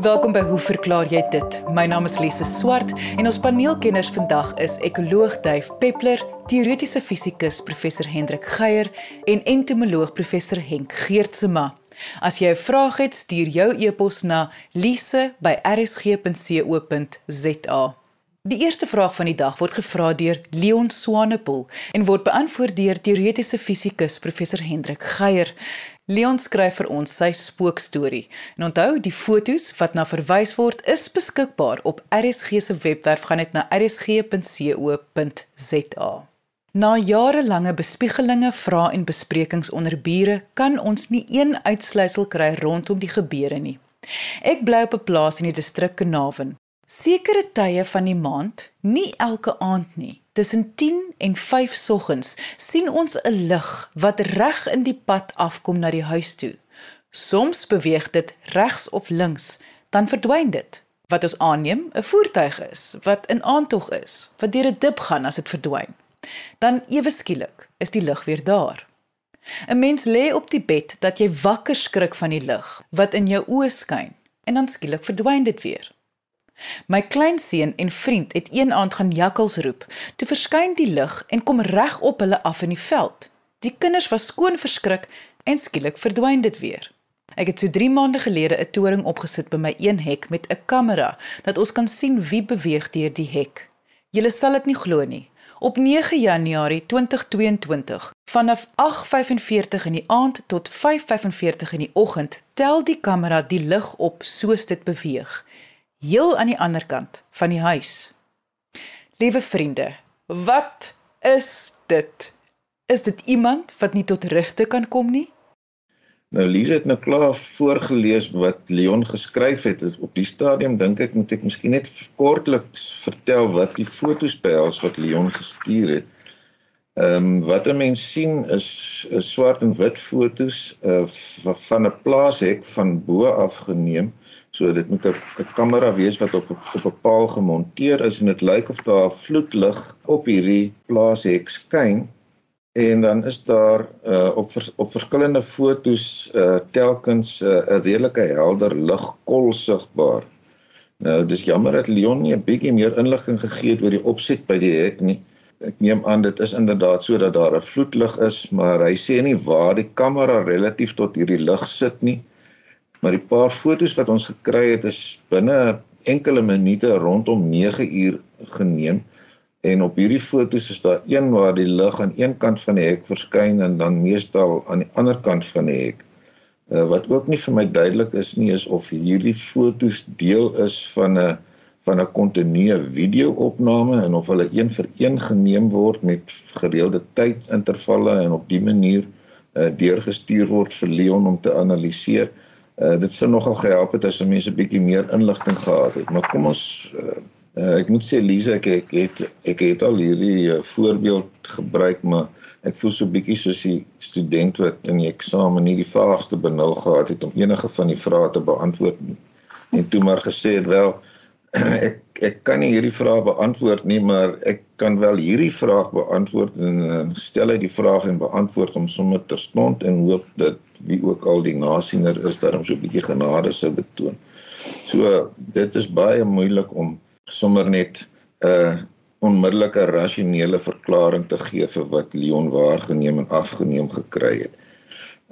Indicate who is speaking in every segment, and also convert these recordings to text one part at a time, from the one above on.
Speaker 1: Welkom by Hoe verklaar jy dit? My naam is Lise Swart en ons paneelkenners vandag is ekoloog Duif Peppler, teoretiese fisikus professor Hendrik Geier en entomoloog professor Henk Geertsema. As jy 'n vraag het, stuur jou e-pos na lise@rsg.co.za. Die eerste vraag van die dag word gevra deur Leon Swanepoel en word beantwoord deur teoretiese fisikus professor Hendrik Geier. Leon skryf vir ons sy spookstorie. En onthou, die fotos wat na verwys word is beskikbaar op RSG se webwerf. Gaan net na rsg.co.za. Na jarelange bespiegelinge, vrae en besprekings onder bure, kan ons nie een uitsluitsel kry rondom die gebeure nie. Ek bly op 'n plaas in die distrik Kenawen. Sekere tye van die maand, nie elke aand nie, Tussen 10 en 5 soggens sien ons 'n lig wat reg in die pad afkom na die huis toe. Soms beweeg dit regs of links, dan verdwyn dit. Wat ons aanneem 'n voertuig is wat in aantog is, wat deur 'n dip gaan as dit verdwyn. Dan ewe skielik is die lig weer daar. 'n Mens lê op die bed dat jy wakker skrik van die lig wat in jou oë skyn en dan skielik verdwyn dit weer. My kleinseun en vriend het een aand gaan jakkals roep. Toe verskyn die lig en kom reg op hulle af in die veld. Die kinders was skoon verskrik en skielik verdwyn dit weer. Ek het so 3 maande gelede 'n toring opgesit by my een hek met 'n kamera dat ons kan sien wie beweeg deur die hek. Julle sal dit nie glo nie. Op 9 Januarie 2022, vanaf 8:45 in die aand tot 5:45 in die oggend, tel die kamera die lig op soos dit beweeg heel aan die ander kant van die huis. Liewe vriende, wat is dit? Is dit iemand wat nie tot ruste kan kom nie?
Speaker 2: Nou Lise het nou klaar voorgeles wat Leon geskryf het. Op die stadium dink ek moet ek miskien net kortliks vertel wat die fotos behels wat Leon gestuur het. Ehm um, wat 'n mens sien is 'n swart en wit fotos uh, van 'n plaashek van bo af geneem. So dit moet 'n kamera wees wat op op 'n paal gemonteer is en dit lyk of daar vloedlig op hierdie plaashek skyn en dan is daar uh, op vers, op verskillende fotos uh, telkens uh, 'n redelike helder ligkol sigbaar. Nou dis jammer dat Leon nie 'n bietjie meer inligting gegee het oor die opset by die hek nie. Ek neem aan dit is inderdaad so dat daar 'n vloedlig is, maar hy sê nie waar die kamera relatief tot hierdie lig sit nie. Maar die paar fotos wat ons gekry het is binne enkele minute rondom 9 uur geneem. En op hierdie fotos is daar een waar die lig aan een kant van die hek verskyn en dan meestal aan die ander kant van die hek. Uh, wat ook nie vir my duidelik is nie is of hierdie fotos deel is van 'n van 'n kontinue video-opname en of hulle een vir een geneem word met gereelde tydsintervalle en op dié manier uh, deurgestuur word vir Leon om te analiseer. Uh, dit sou nogal gehelp het as mense 'n bietjie meer inligting gehad het. Maar kom ons uh, uh, ek moet sê Lize ek ek het ek het al hierdie uh, voorbeeld gebruik maar ek voel so bietjie soos die student wat in die eksamen nie die vaagste benul gehad het om enige van die vrae te beantwoord nie. En toe maar gesê het wel ek ek kan nie hierdie vraag beantwoord nie maar ek kan wel hierdie vraag beantwoord en uh, stel uit die vraag en beantwoord hom sommer terstond en hoop dat wie ook al die nasiener is daarom so 'n bietjie genade sou betoon. So dit is baie moeilik om sommer net 'n uh, onmiddellike rasionele verklaring te gee vir wat Leon waargeneem en afgeneem gekry het.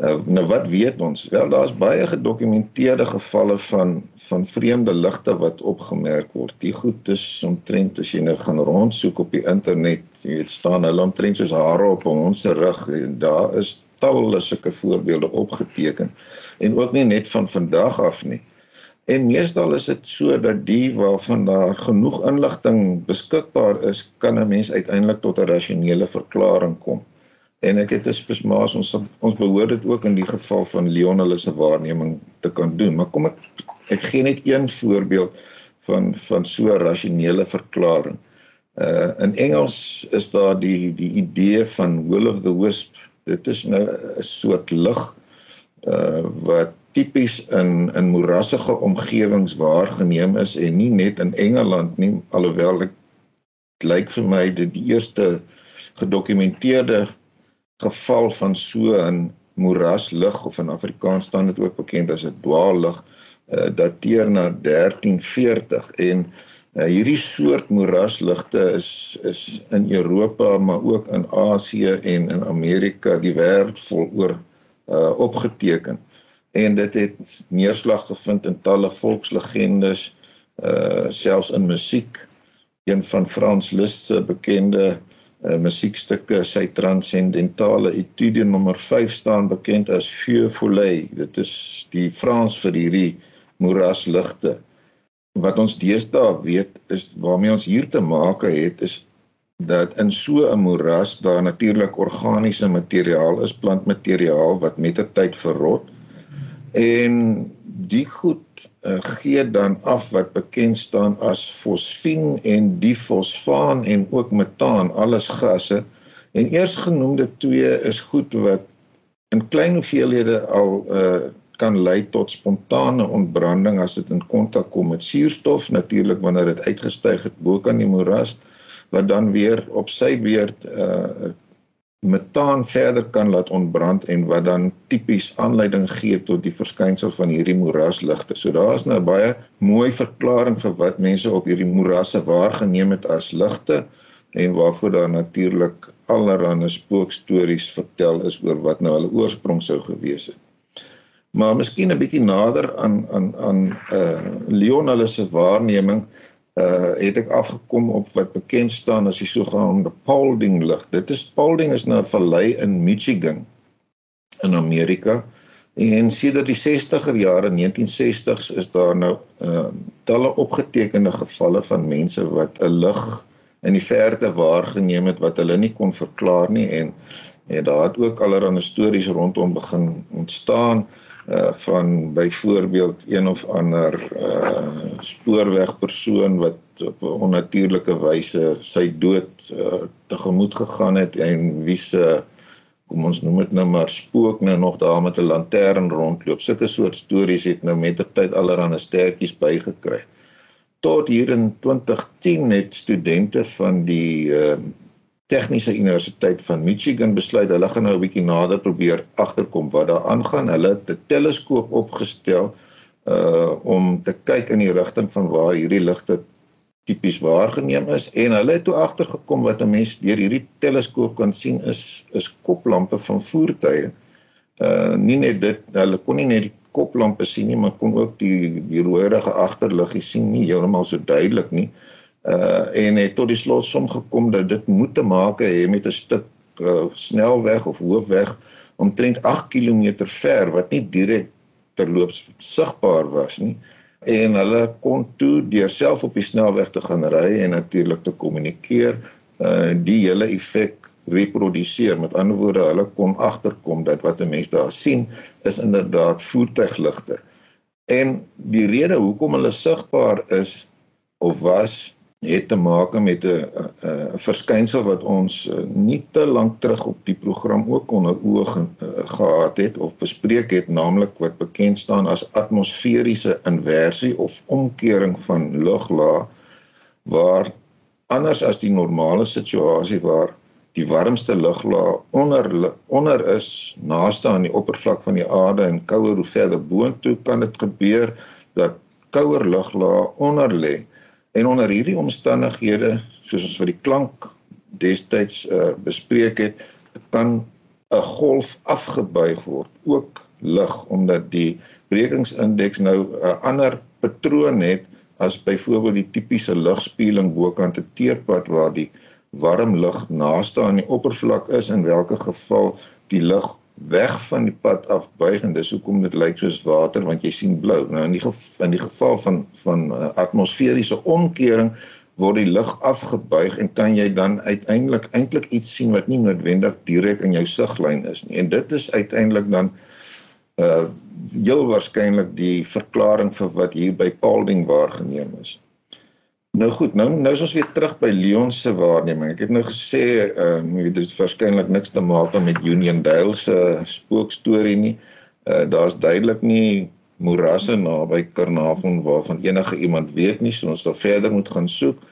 Speaker 2: Uh, nou wat weet ons? Wel daar's baie gedokumenteerde gevalle van van vreemde ligte wat opgemerk word. Die goed is omtrent as jy nou gaan rondsoek op die internet, jy weet staan hulle omtrent soos hare op 'n hond se rug en daar is talle sulke voorbeelde opgeteken en ook nie net van vandag af nie. En meestal is dit so dat die waarvan daar genoeg inligting beskikbaar is, kan 'n mens uiteindelik tot 'n rasionele verklaring kom. En ek het spesmaas ons ons behoort dit ook in die geval van Leon hulle se waarneming te kan doen. Maar kom ek ek gee net een voorbeeld van van so 'n rasionele verklaring. Uh in Engels is daar die die idee van will of the wisp dit is nou 'n soort lig uh wat tipies in in moerassige omgewings waargeneem is en nie net in Engeland nie alhoewel ek lyk vir my dit die eerste gedokumenteerde geval van so 'n moeraslig of in Afrikaans staan dit ook bekend as 'n dwaallig uh, dateer na 1340 en uh, hierdie soort moerasligte is is in Europa maar ook in Asië en in Amerika die wêreld vooroor uh, opgeteken. En dit het neerslag gevind in talle volkslegendes uh selfs in musiek. Een van Frans Liszt se bekende uh, musiekstukke sy transcendentale etude nommer 5 staan bekend as Feu Follet. Dit is die Frans vir hierdie moerasligte wat ons deesdae weet is waarmee ons hier te maak het is dat in so 'n moeras daar natuurlik organiese materiaal is plantmateriaal wat met die tyd verrot. En die goed uh, gee dan af wat bekend staan as fosfien en difosfaan en ook metaan alles gasse. En eers genoemde twee is goed wat in klein hoeveelhede al uh, kan lei tot spontane ontbranding as dit in kontak kom met suurstof natuurlik wanneer dit uitgestyg het bo kan die moeras wat dan weer op sy beurt uh metaan verder kan laat ontbrand en wat dan tipies aanleiding gee tot die verskynsel van hierdie moerasligte. So daar is nou baie mooi verklaring vir wat mense op hierdie moerasse waargeneem het as ligte en waarvoor daar natuurlik allerlei spookstories vertel is oor wat nou hulle oorsprong sou gewees het. Maar miskien 'n bietjie nader aan aan aan uh Leon hulle se waarneming uh het ek afgekom op wat bekend staan as die sogenaamde Paulding lig. Dit is Paulding is nou 'n vallei in Michigan in Amerika. En sedert die 60er jare 1960s is daar nou uh talle opgetekende gevalle van mense wat 'n lig in die verte waargeneem het wat hulle nie kon verklaar nie en en daar het ook allerlei stories rondom begin ontstaan uh van byvoorbeeld een of ander uh spoorwegpersoon wat op 'n onnatuurlike wyse sy dood uh tegemoet gegaan het en wie se kom ons noem dit nou maar spook nou nog daar met 'n lantern rondloop. Sulke soort stories het nou met die tyd allerlei stertjies bygekry. Tot hier in 2010 het studente van die uh Tegniese Universiteit van Michigan besluit hulle gaan nou 'n bietjie nader probeer agterkom wat daar aangaan. Hulle het 'n teleskoop opgestel uh om te kyk in die rigting van waar hierdie ligte tipies waargeneem is en hulle het toe agtergekom wat 'n mens deur hierdie teleskoop kan sien is is koplampe van voertuie. Uh nie net dit, hulle kon nie net die koplampe sien nie, maar kon ook die die rooierige agterliggie sien, nie heeltemal so duidelik nie. Uh uh en het tot die slotsom gekom dat dit moet te maak hê met 'n stuk uh, snelweg of hoofweg omtrent 8 km ver wat nie direk terloops sigbaar was nie. En hulle kon toe deur self op die snelweg te gaan ry en natuurlik te kommunikeer uh die hele effek reproduseer met ander woorde hulle kon agterkom dat wat 'n mens daar sien is inderdaad voertuigligte en die rede hoekom hulle sigbaar is of was het te maak met 'n verskynsel wat ons uh, nie te lank terug op die program ook onder oë ge, uh, gehad het of bespreek het naamlik wat bekend staan as atmosferiese inversie of omkering van luglaag waar anders as die normale situasie waar die warmste luglaag onder onder is naaste aan die oppervlak van die aarde en kouer hoe verder boontoe kan dit gebeur dat kouer luglaag onder lê En onder hierdie omstandighede, soos ons vir die klank destyds uh, bespreek het, kan 'n golf afgebuig word, ook lig omdat die brekingsindeks nou 'n ander patroon het as byvoorbeeld die tipiese ligspieeling bokant 'n teerpad waar die warm lug naaste aan die oppervlak is in watter geval die lug weg van die pad af buig en dis hoekom dit lyk soos water want jy sien blou. Nou in die geval, in die geval van van uh, atmosferiese omkering word die lug afgebuig en kan jy dan uiteindelik eintlik iets sien wat nie noodwendig direk in jou siglyn is nie. En dit is uiteindelik dan uh heel waarskynlik die verklaring vir wat hier by Paulding waargeneem is. Nou goed, nou nou is ons weer terug by Leon se waarneming. Ek het nou gesê, ehm uh, dit is waarskynlik niks te maak met Union Dale se spookstorie nie. Uh daar's duidelik nie moerasse naby Carnarvon waarvan enige iemand weet nie, so ons sal verder moet gaan soek.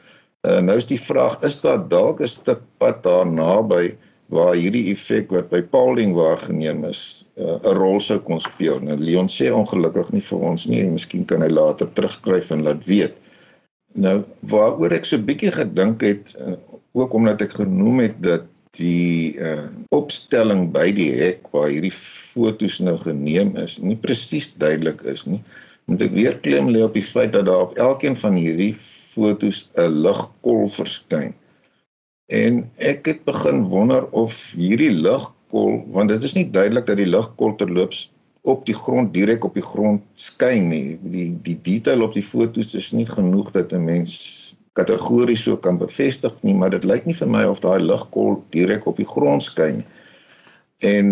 Speaker 2: Uh nou is die vraag, is daar dalk 'n stuk pad daar naby waar hierdie effek wat by Pauling waargeneem is uh, 'n rol sou kon speel. Nou Leon sê ongelukkig nie vir ons nie en miskien kan hy later terugskryf en laat weet. Nou waaroor ek so bietjie gedink het uh, ook omdat ek genoem het dat die uh, opstelling by die hek waar hierdie fotos nou geneem is nie presies duidelik is nie. Moet ek weer klem lê op die feit dat daar op elkeen van hierdie fotos 'n ligkol verskyn. En ek het begin wonder of hierdie ligkol, want dit is nie duidelik dat die ligkol terloops op die grond direk op die grond skyn nie. Die die detail op die fotos is nie genoeg dat 'n mens kategories so kan bevestig nie, maar dit lyk nie vir my of daai ligkol direk op die grond skyn nie. En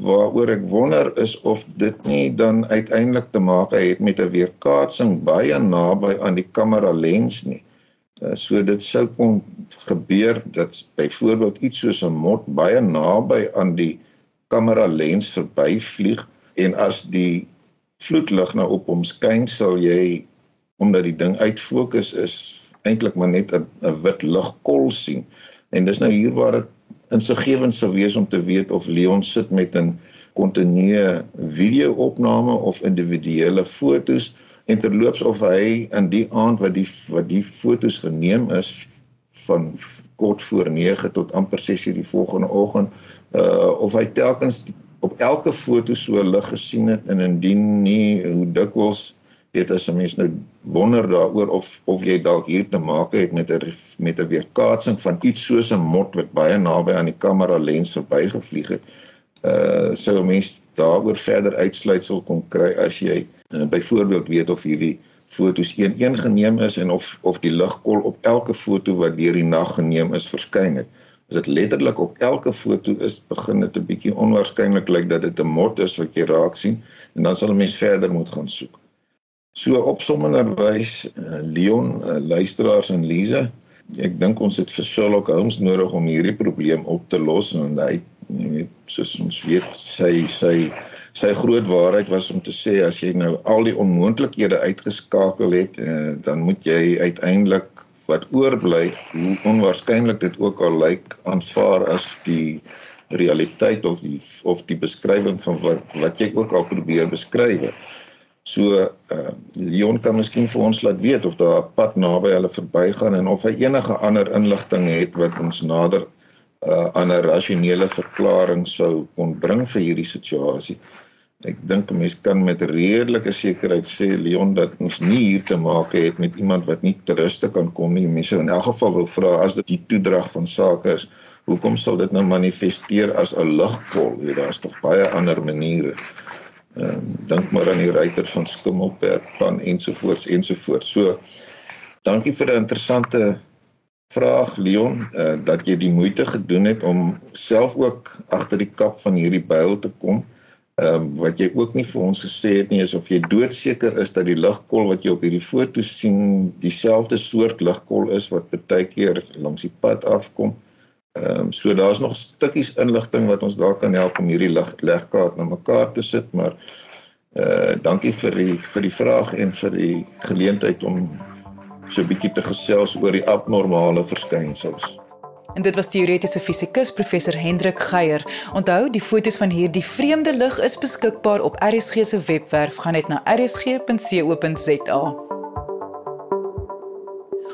Speaker 2: waaroor ek wonder is of dit nie dan uiteindelik te maak het met 'n weerkaatsing baie naby aan die kamera lens nie. Uh, so dit sou kon gebeur dat byvoorbeeld iets soos 'n mot baie naby aan die kamera lens verbyvlieg en as die vloedlig nou op hom skyn sal jy omdat die ding uitfokus is eintlik maar net 'n wit ligkol sien. En dis nou hier waar dit insiggewend sou wees om te weet of Leon sit met 'n kontinuë video-opname of individuele fotos en terloops of hy in die aand wat die wat die fotos geneem is van kort voor 9 tot amper 6:00 die volgende oggend uh of hy telkens op elke foto so lig gesien het en indien nie hoe dikwels weet as 'n mens nou wonder daaroor of of jy dalk hier te maak het met 'n met 'n weerkaatsing van iets soos 'n mot wat baie naby aan die kamera lens verbygevlieg het. Uh sou mens daaroor verder uitsluitsel kon kry as jy uh, byvoorbeeld weet of hierdie fotos een-een geneem is en of of die ligkol op elke foto wat deur die nag geneem is verskyn het. As dit letterlik op elke foto is, begin dit 'n bietjie onwaarskynlik lyk dat dit 'n mot is wat jy raak sien en dan sal 'n mens verder moet gaan soek. So opsommenderwys uh, Leon, uh, luisteraars en Lize, ek dink ons het vir Sherlock Holmes nodig om hierdie probleem op te los en hy weet soos ons weet sy sy sy groot waarheid was om te sê as jy nou al die onmoontlikhede uitgeskakel het, uh, dan moet jy uiteindelik wat oorbly, hoe onwaarskynlik dit ook al lyk, aanvaar as die realiteit of die of die beskrywing van wat wat jy ook al probeer beskryf. So uh Leon kan miskien vir ons laat weet of daar 'n pad naby hulle verbygaan en of hy enige ander inligting het wat ons nader uh aan 'n rasionele verklaring sou kon bring vir hierdie situasie. Ek dink 'n mens kan met redelike sekerheid sê Leon dat ons nie hier te maak het met iemand wat nie ter ruste kan kom nie. Mense in elk geval wil vra as dit die toedrag van sake is, hoekom sal dit nou manifesteer as 'n ligkol? Daar's tog baie ander maniere. Ehm um, dink maar aan die ruiter van Skimmelberg plan ensovoorts ensovoorts. So dankie vir 'n interessante vraag Leon uh, dat jy die moeite gedoen het om self ook agter die kap van hierdie byl te kom. Ehm um, wat jy ook nie vir ons gesê het nie is of jy doodseker is dat die ligkol wat jy op hierdie foto sien dieselfde soort ligkol is wat baie keer langs die pad afkom. Ehm um, so daar's nog stukkies inligting wat ons daar kan help om hierdie lig legkaart na mekaar te sit, maar uh dankie vir die vir die vraag en vir die geleentheid om so 'n bietjie te gesels oor die abnormale verskynsels.
Speaker 1: En dit was teoretiese fisikus professor Hendrik Geier. Onthou, die fotos van hierdie vreemde lig is beskikbaar op RSG se webwerf. Gaan net na rsg.co.za.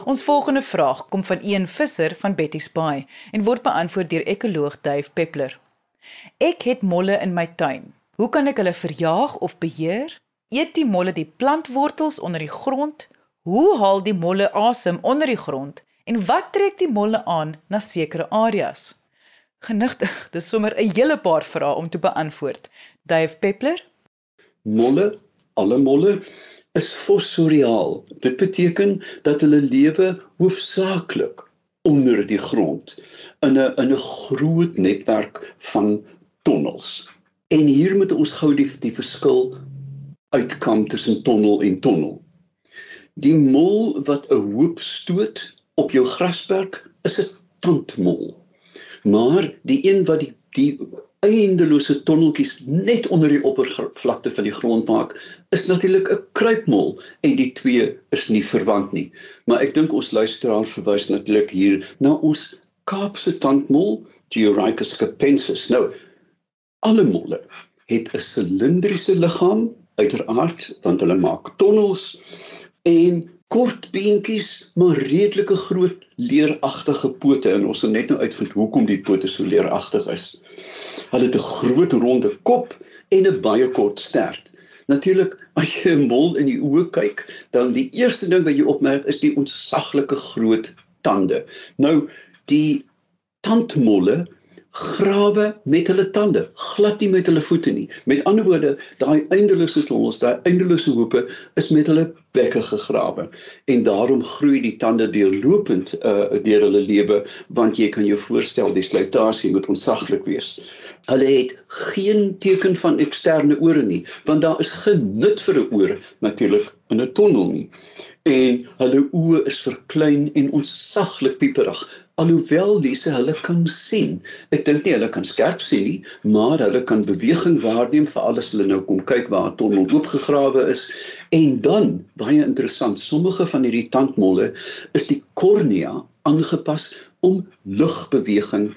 Speaker 1: Ons volgende vraag kom van een visser van Betty Spy en word beantwoord deur ekoloog Dave Peppler. Ek het molle in my tuin. Hoe kan ek hulle verjaag of beheer? Eet die molle die plantwortels onder die grond? Hoe haal die molle asem onder die grond? En wat trek die molle aan na sekere areas? Genigtig, dis sommer 'n hele paar vrae om te beantwoord. Dave Peppler?
Speaker 3: Molle, alle molle is fossoriaal. Dit beteken dat hulle lewe hoofsaaklik onder die grond in 'n in 'n groot netwerk van tonnels. En hier moet ons gou die die verskil uitkom tussen tonnel en tonnel. Die mol wat 'n hoop stoot op jou grasperk is 'n tandmol. Maar die een wat die die eindelose tonneltjies net onder die oppervlakte van die grond maak, is natuurlik 'n kruipmol en die twee is nie verwant nie. Maar ek dink ons luisteraar verwys natuurlik hier na ons Kaapse tandmol Georhynchus capensis. Nou, alle molle het 'n silindriese liggaam uiteraard want hulle maak tonnels en kort beentjies maar redelike groot leeragtige pote en ons gaan net nou uitvind hoekom die pote so leeragtig is. Hulle het 'n groot ronde kop en 'n baie kort stert. Natuurlik as jy 'n mol in die oë kyk, dan die eerste ding wat jy opmerk is die ontsaglike groot tande. Nou die tandmolle grawe met hulle tande, glad nie met hulle voete nie. Met ander woorde, daai eindelose tonnels, daai eindelose hoope is met hulle bekke gegrawe en daarom groei die tande deurlopend uh deur hulle lewe want jy kan jou voorstel die slytasie moet onsaglik wees. Hulle het geen teken van eksterne ore nie, want daar is genut vir 'n oor natuurlik in 'n tonnel nie en hulle oë is verklein en onsaglik pieperig. Alhoewel lesse hulle kan sien ek dink nie hulle kan skerp sien nie maar hulle kan beweging waarneem vir alles hulle nou kom kyk waar 'n tonnel oopgegrawe is. En dan baie interessant sommige van hierdie tandmolle is die kornea aangepas om lugbeweging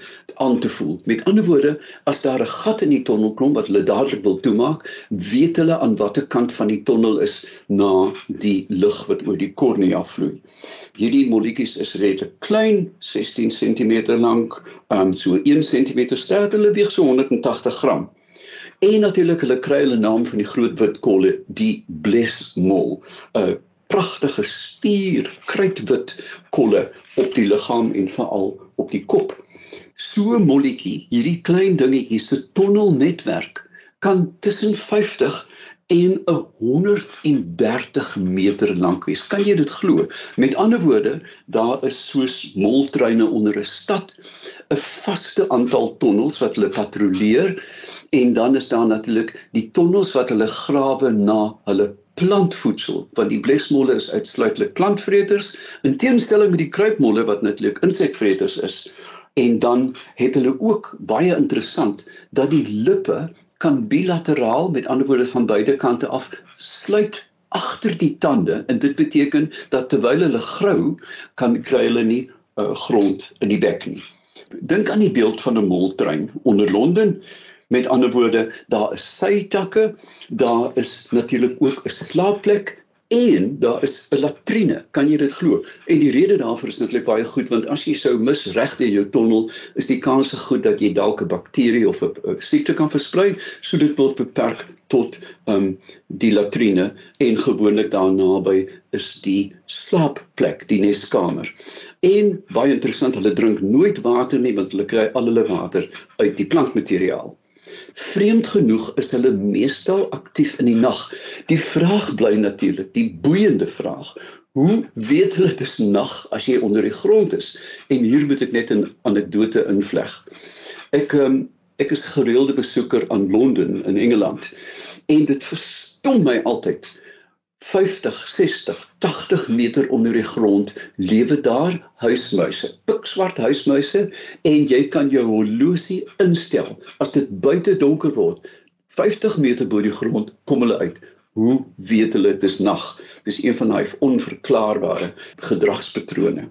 Speaker 3: aan te voel. Met ander woorde, as daar 'n gat in die tonnel kom wat hulle dadelik wil toemaak, weet hulle aan watter kant van die tonnel is na die lug wat oor die kornea vloei. Hierdie molletjies is redelik klein, 16 cm lank, um so 1 cm sterk, hulle weeg so 180 gram. En natuurlik hulle kry hulle naam van die groot wit kolle, die blesmol. 'n uh, pragtige spier kruitwit kolle op die liggaam en veral op die kop. So molletjie, hierdie klein dingetjie se tonnelnetwerk kan tussen 50 en 130 meter lank wees. Kan jy dit glo? Met ander woorde, daar is soos moltreine onder 'n stad 'n vaste aantal tonnels wat hulle patrolleer en dan is daar natuurlik die tonnels wat hulle grawe na hulle plantvoedsel want die blesmolle is uitsluitlik plantvreters in teenstelling met die kruipmolle wat natuurlik insekvreters is en dan het hulle ook baie interessant dat die lippe kan bilateraal met ander woorde van beide kante af sluit agter die tande. En dit beteken dat terwyl hulle grou kan kry hulle nie uh, grond in die bek nie. Dink aan die beeld van 'n moltrein onder Londen. Met ander woorde, daar is sytakke, daar is natuurlik ook 'n slaapplek en daar is 'n latrine. Kan jy dit glo? En die rede daarvoor is natuurlik baie goed want as jy sou mis reg in jou tonnel, is die kans goed dat jy dalk 'n bakterie of 'n siekte kan versprei, so dit word beperk tot ehm um, die latrine en gewoonlik daarna by is die slaapplek, die neskamer. En baie interessant, hulle drink nooit water nie want hulle kry al hulle water uit die plantmateriaal. Vreemd genoeg is hulle meestal aktief in die nag. Die vraag bly natuurlik, die boeiende vraag, hoe weet hulle dit is nag as jy onder die grond is? En hier moet ek net 'n anekdote invleg. Ek um, ek is gereelde besoeker aan Londen in Engeland en dit verstom my altyd 50, 60, 80 meter onder die grond lewe daar huismuise, pikswart huismuise en jy kan jou horlosie instel as dit buite donker word. 50 meter bo die grond kom hulle uit. Hoe weet hulle dit is nag? Dis een van daai onverklaarbare gedragspatrone.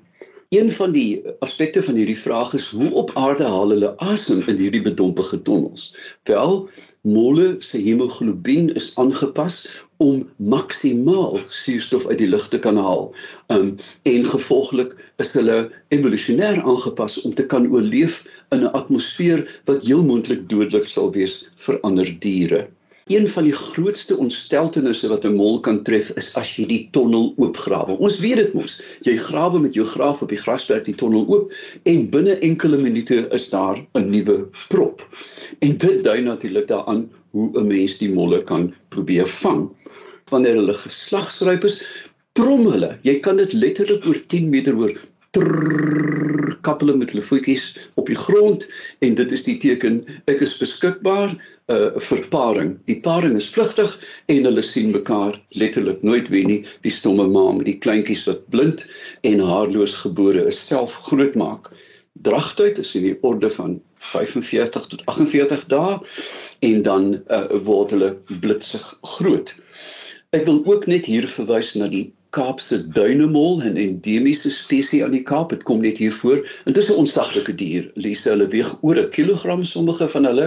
Speaker 3: Een van die aspekte van hierdie vraag is hoe op aarde haal hulle asem in hierdie bedompige tonnels? Wel, molle se hemoglobien is aangepas om maksimaal suurstof uit die lug te kan haal. Um en gevolglik is hulle evolusionêr aangepas om te kan oorleef in 'n atmosfeer wat heel moontlik dodelik sal wees vir ander diere. Een van die grootste ontsteltenisse wat 'n mol kan tref is as jy die tonnel oopgrawe. Ons weet dit mos. Jy grawe met jou graaf op die grasperk die tonnel oop en binne enkele minute is daar 'n nuwe prop. En dit dui natuurlik daaraan hoe 'n mens die molle kan probeer vang. Wanneer hulle geslagsryp is, trom hulle. Jy kan dit letterlik oor 10 meter hoor. Kappele met hulle voetjies op die grond en dit is die teken ek is beskikbaar uh, vir paring. Die paring is vlugtig en hulle sien mekaar letterlik nooit weer nie. Die stomme ma met die kleintjies wat blind en haarloos gebore is self grootmaak dragtyd is in die orde van 45 tot 48 dae en dan uh, word hulle blitsig groot. Ek wil ook net hier verwys na die Kaapse duinemol, 'n endemiese spesies aan die Kaap. Dit kom net hier voor. En dit is 'n onsaglike dier. Lise, hulle weeg oor 'n kilogram sommige van hulle.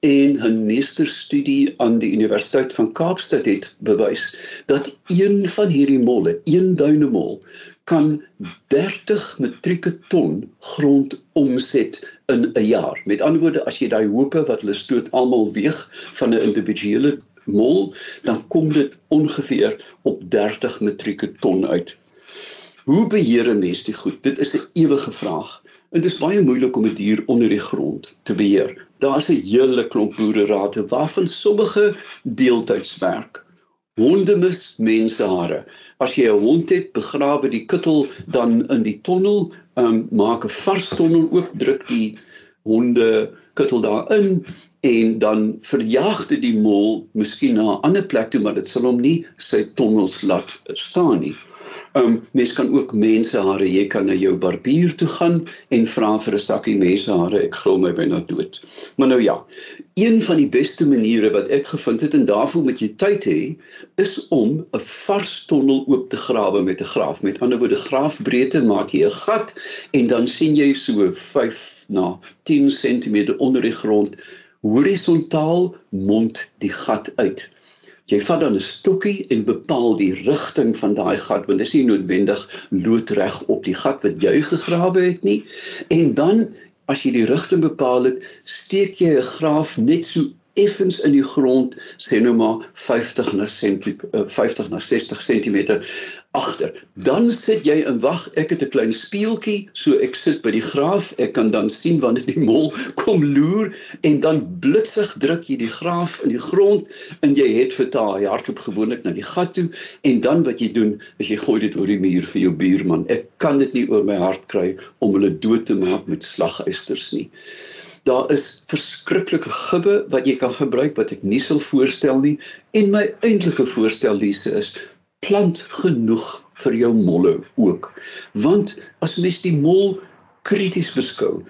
Speaker 3: En 'n meesterstudie aan die Universiteit van Kaapstad het bewys dat een van hierdie molle, een duinemol, kan 30 metrieke ton grond omset in 'n jaar. Met ander woorde, as jy daai hoope wat hulle stoot almal weeg van 'n individuele mol, dan kom dit ongeveer op 30 metrieke ton uit. Hoe beheer 'n mens dit goed? Dit is 'n ewige vraag. Dit is baie moeilik om 'n die dier onder die grond te beheer. Daar's 'n hele klomp boererate waarvan sommige deeltyds werk. Honde mis mensehare. As jy 'n hond het, begrawe die kittel dan in die tonnel, um, maak 'n vars tonnel oop, druk die honde kittel daarin en dan verjaag dit die mol miskien na 'n ander plek toe maar dit sal hom nie sy tonnels laat staan nie. Um mens kan ook mensehare, jy kan na jou barbier toe gaan en vra vir 'n sakkie mensehare, ek glo my byna dood. Maar nou ja, een van die beste maniere wat ek gevind het en daarvoor moet jy tyd hê, is om 'n vars tonnel oop te grawe met 'n graaf. Met ander woorde, graafbreedte maak jy 'n gat en dan sien jy so 5 na 10 cm onder die grond horisontaal mond die gat uit. Jy vat dan 'n stokkie en bepaal die rigting van daai gat want dit is nie noodwendig loodreg op die gat wat jy gegrawe het nie. En dan as jy die rigting bepaal het, steek jy 'n graaf net so effens in die grond sê nou maar 50 na 50 eh, na 60 cm agter. Dan sit jy in wag. Ek het 'n klein spieeltjie, so ek sit by die graaf. Ek kan dan sien wanneer die mol kom loer en dan blitsig druk jy die graaf in die grond en jy het vir daai hardloop gewoonlik na die gat toe en dan wat jy doen is jy gooi dit oor die muur vir jou buurman. Ek kan dit nie oor my hart kry om hulle dood te maak met slagysters nie. Daar is verskriklike gibbe wat jy kan gebruik wat ek nie sal voorstel nie en my eintlike voorstel Lise is plant genoeg vir jou molle ook. Want as mens die mol krities beskou,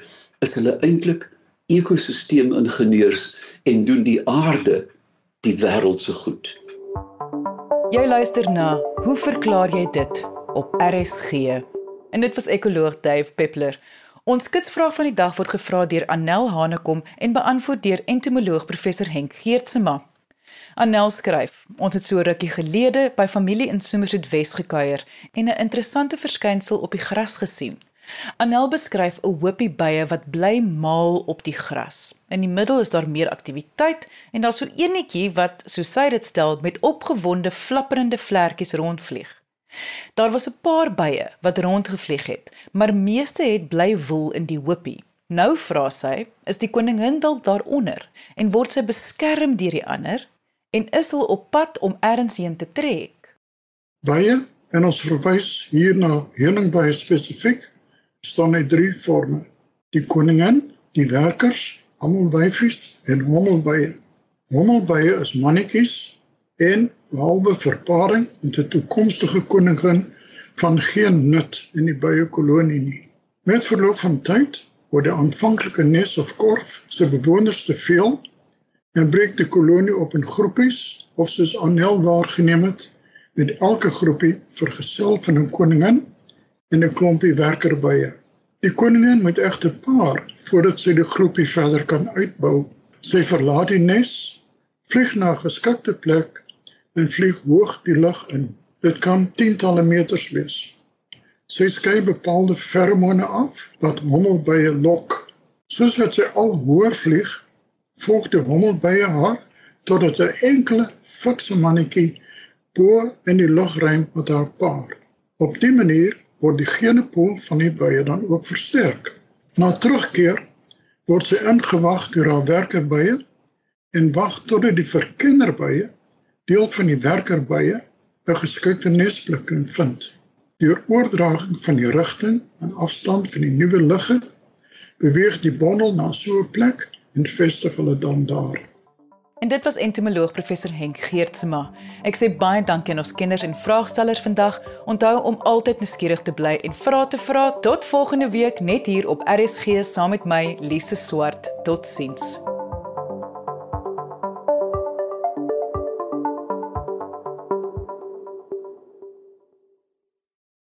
Speaker 3: is hulle eintlik ekosisteemingenieurs en doen die aarde die wêreld se goed.
Speaker 1: Jy luister na Hoe verklaar jy dit op RSG? En dit was ekoloog Dave Peppler. Ons kitsvraag van die dag word gevra deur Annel Hanekom en beantwoord deur entomoloog professor Henk Geertsma. Annel skryf: Ons het so rukkie gelede by familie in Somerset Wes gekuier en 'n interessante verskynsel op die gras gesien. Annel beskryf 'n hoopie bye wat bly maal op die gras. In die middel is daar meer aktiwiteit en daar's so eenetjie wat, so sy dit stel, met opgewonde flapperende vlekkies rondvlieg. Daar was 'n paar bye wat rondgevlieg het, maar meeste het bly woel in die hoopie. Nou vra sy, is die koningin dalk daaronder en word sy beskerm deur die ander en is hulle op pad om ergens heen te trek?
Speaker 4: Bye en ons verwys hier na heuningbye spesifiek staan hy drie forme: die koningin, die werkers, almal wyfies en hommelbye. Hommelbye is mannetjies en behalwe verparing met 'n toekomstige koningin van geen nut in die bye kolonie nie. Met verloop van tyd word die aanvanklike nes of korf se bewoners te veel en breek die kolonie op in groepies of soos Annel waargeneem het met elke groepie vergesel van 'n koningin en 'n klompie werkerbye. Die koningin moet egter paar voordat sy die groepie verder kan uitbou. Sy verlaat die nes, vlieg na 'n geskikte plek en vlieg hoog die lug in. Dit kan tientalle meters wees. Sy skei bepaalde feromone af wat hommelbye lok. Soos wat sy al hoër vlieg, volg die hommelbye haar totdat 'n enkele fikse mannetjie bo in die lugruim met haar paar. Op dié manier word die genepool van die bye dan ook versterk. Na terugkeer word sy ingewag deur haar werkerbye en wag totdat die verkennerbye deel van die werkerbye 'n geskikte nesplek kan vind. Deur oordraging van die rigting en afstand van die nuwe ligge beweeg die bondel na so 'n plek en vestig hulle dan daar.
Speaker 1: En dit was entomoloog professor Henk Geertsma. Ek sê baie dankie aan ons kenners en vraagstellers vandag. Onthou om altyd nuuskierig te bly en vra te vra. Tot volgende week net hier op RSG saam met my Lise Swart. Totsiens.